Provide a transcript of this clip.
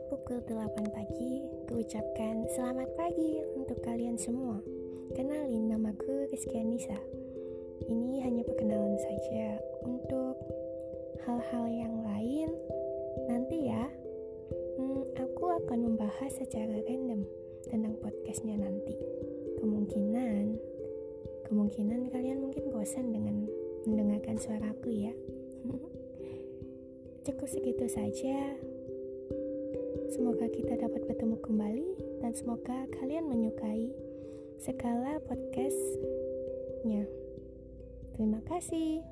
pukul 8 pagi, kuucapkan selamat pagi untuk kalian semua. Kenalin namaku Rizky Anissa. Ini hanya perkenalan saja untuk hal-hal yang lain nanti ya. Hmm, aku akan membahas secara random tentang podcastnya nanti. Kemungkinan, kemungkinan kalian mungkin bosan dengan mendengarkan suaraku ya. Cukup segitu saja. Semoga kita dapat bertemu kembali dan semoga kalian menyukai skala podcastnya. Terima kasih.